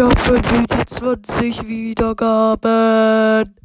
schaffen wir die 20 Wiedergaben.